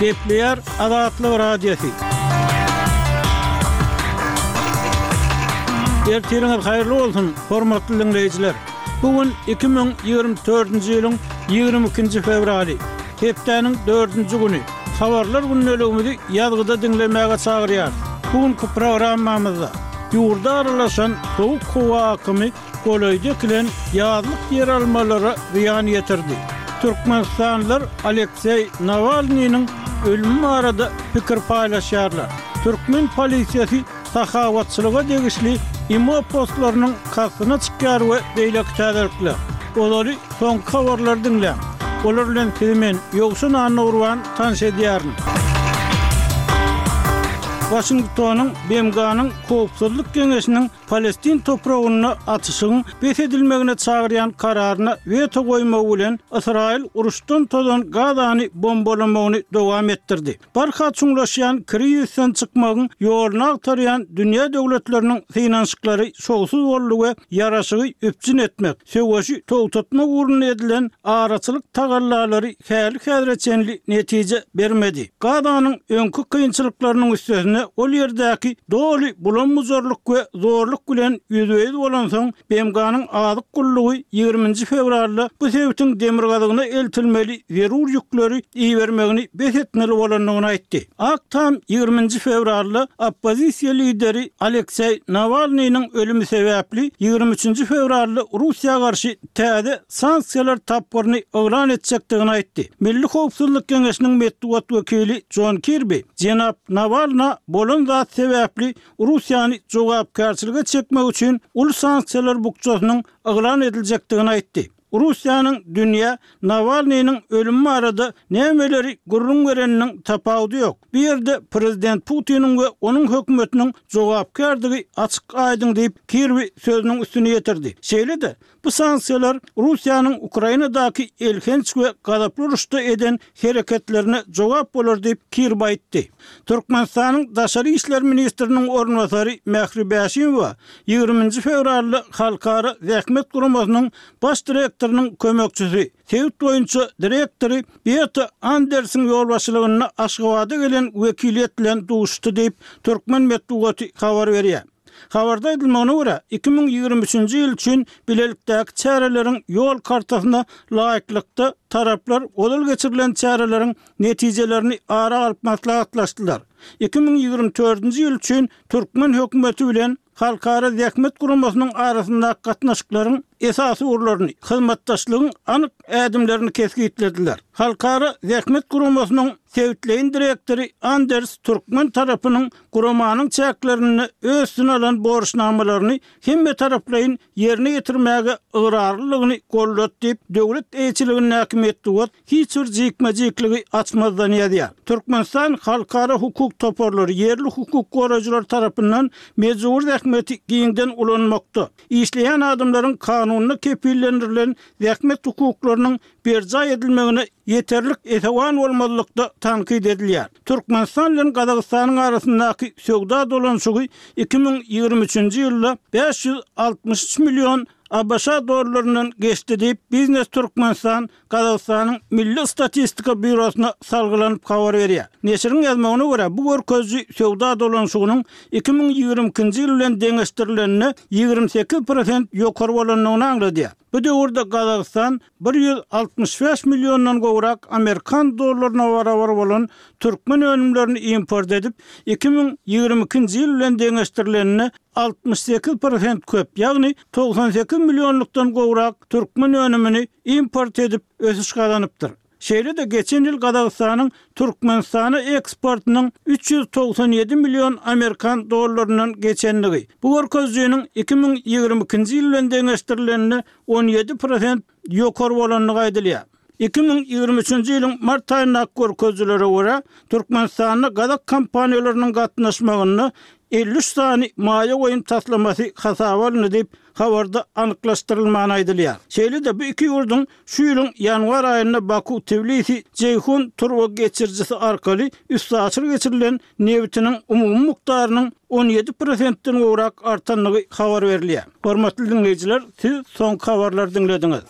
Gepleýär Azatlyk Radiosy. Ertiriňiz haýyrly bolsun, hormatly diňleýjiler. Bu gün 2024-nji ýylyň 22-nji fewraly, hepdäniň dördünji güni. Habarlar gündeligimizi ýazgyda diňlemäge çagyrýarys. Bu günki programmamyzda ýurda aralaşan sowuk howa akymy golaýda ekilen ýazlyk ýeralmalara zyýan ýetirdi. Türkmenistanlylar Alekseý Nawalnynyň ölümi barada pikir paýlaşýarlar. Türkmen polisiýasy sahawatçylyga degişli imo postlarynyň kastyna çykýar we beýleki täzelikler. Ozali soňky habarlary diňläň. Olar bilen sizi men, Ýowşan Annagurban, tanyş edýärin. Waşingtonyň BMG-niň Howpsuzlyk geňeşiniň Palestin topragynda atyşygyň bes edilmegine çagyrýan kararyna weto goýmagy bilen, Ysraýyl uruşdan tozan Gazany bombalamagyny dowam etdirdi. Barha çuňlaşýan kriizisden çykmagyň ýoluny agtarýan dünýä döwletleriniň synanyşyklary şowsuz boldy we ýaraşygy üpjün etmek, Söweşi togtatmak ugrunda edilen araçylyk tagallalary häli-häzire çenli netije bermedi. Gazanyň öňki kynçylyklarynyň üstesine ol ýerdäki doly bulam-bujarlyk we zorluk bilen ýüzbe-ýüz bolansoň, BMG-niň Azyk gullugy ýigrimi nji fewralda bu sebitiň demirgazygyna eltilmeli zerur ýükleri ibermegini bes etmeli bolandygyny aýtdy. Ak Tam ýigrimi nji fewralda oppozisiýa lideri Alekseý Nawalnynyň ölümi sebäpli ýigrimi üçünji fewralda Russiýa garşy täze sanksiýalar tapgyryny yglan etjekdigini aýtdy. Milli howpsuzlyk geňeşiniň metbugat wekili Jon Kirbi jenap Nawalna bolan zat sebäpli Russiýany jogapkärçilige çekmek üçin uly sanksiýalar bukjasynyň yglan ediljekdigini aýtdy. Russiýanyň dünýä Nawalnynyň ölümi barada nämeleri gürrüň bereniniň tapawudy ýok. Bu ýerde prezident Putiniň we onuň hökümetiniň jogapkärdigi açyk-aýdyň diýip, Kirbi sözüniň üstüni ýetirdi. Şeýle-de, bu sanksiýalar Russiýanyň Ukrainadaky elhenç we gazaply uruşda eden hereketlerine jogap bolar diýip, Kirby aýtdy. Türkmenistanyň daşary işler ministriniň orunbasary Mähri Bäşimowa ýigrimi nji fewralda Halkara zähmet guramasynyň baş direktorynyň kömekçisi, sebit boýunça direktory Beata Andersiň ýolbaşçylygynda Aşgabada gelen wekiliýet bilen duşuşdy diýip, türkmen metbugaty habar berýär. Habarda aýdylmagyna görä, iki müň ýigrimi üçünji ýyl üçin bilelikdäki çäreleriň ýol kartasyna laýyklykda, taraplar ozal geçirilen çäreleriň netijelerini ara alyp maslahatlaşdylar. Iki müň ýigrimi dördünji ýyl üçin türkmen hökümeti bilen Halkara zähmet guramasynyň arasyndaky gatnaşyklaryň esasy ugurlaryny, hyzmatdaşlygyň anyk ädimlerini kesgitlediler. Halkara zähmet guramasynyň sebitleýin direktory Anders türkmen tarapynyň Guramanyň çäklerinde özsüne alan borçnamalaryny hemmetaraplaýyn ýerine ýetirmäge ygrarlydygyny goldat diýip, döwlet eýeçiligindäki metbugat hiç bir jikme-jikligi açmazdan ýazýar. Türkmenistan halkara hukuk toparlary, ýerli hukuk goraýjylar tarapyndan mejbury zähmeti giňden ulanmakda, işleýän adamlaryň kanunda kepillendirilen zähmet hukuklarynyň berjaý edilmegine ýeterlik esewan bolmazlykda tankyt edilýär. Türkmenistan bilen Gazagystanyň arasyndaky söwda dolanyşygy iki müň ýigrimi üçünji ýylda bäş ýüz altmyş üç million ABŞ dollaryndan geçdi diýip, Biznes Türkmenistan Gazagystanyň Milli statistika býurosyna salgylanyp habar berýär. Neşiriň ýazmagyna görä, bu görkeziji söwda dolanyşygynyň iki müň ýigrimi ikinji ýyl bilen deňeşdirilende ýigrimi sekiz prosent ýokary bolandygyny aňladýar. Bu döwürde Gazagystan bir ýüz altmyş bäş milliondan gowrak amerikan dollaryna barabar bolan türkmen önümlerini import edip, iki müň ýigrimi ikinji ýyl bilen deňeşdirilende altmyş sekiz prosent köp, ýagny togsan sekiz millionlykdan gowrak türkmen önümini import edip ösüş gazanypdyr. Şeýle-de geçen ýyl Gazagystanyň Türkmenistana eksportynyň üç ýüz togsan ýedi million amerikan dollaryndan geçendigi, bu görkezijiniň iki müň ýigrimi ikinji ýyl bilen deňeşdirilende on ýedi prosent ýokary bolandygy aýdylýar. Iki müň ýigrimi üçünji ýylyň mart aýyndaky görkezijilere görä, Türkmenistanda gazak kompaniýalarynyň gatnaşmagynda elli üç sany maýa goýum taslamasy hasaba alyndy diýip, Habarda anyklaşdyrylman aýdylýar. Şeýle-de bu iki ýurduň şu ýylyň ýanwar aýynda Baku-Tbilisi, Jeýhun turbageçirijisi arkaly üstaşyr geçirilen nebitiniň umumy mukdarynyň on ýedi prosentden gowrak artandygy habar berilýär. Hormatly diňleýjiler, siz soňky habarlary diňlediňiz.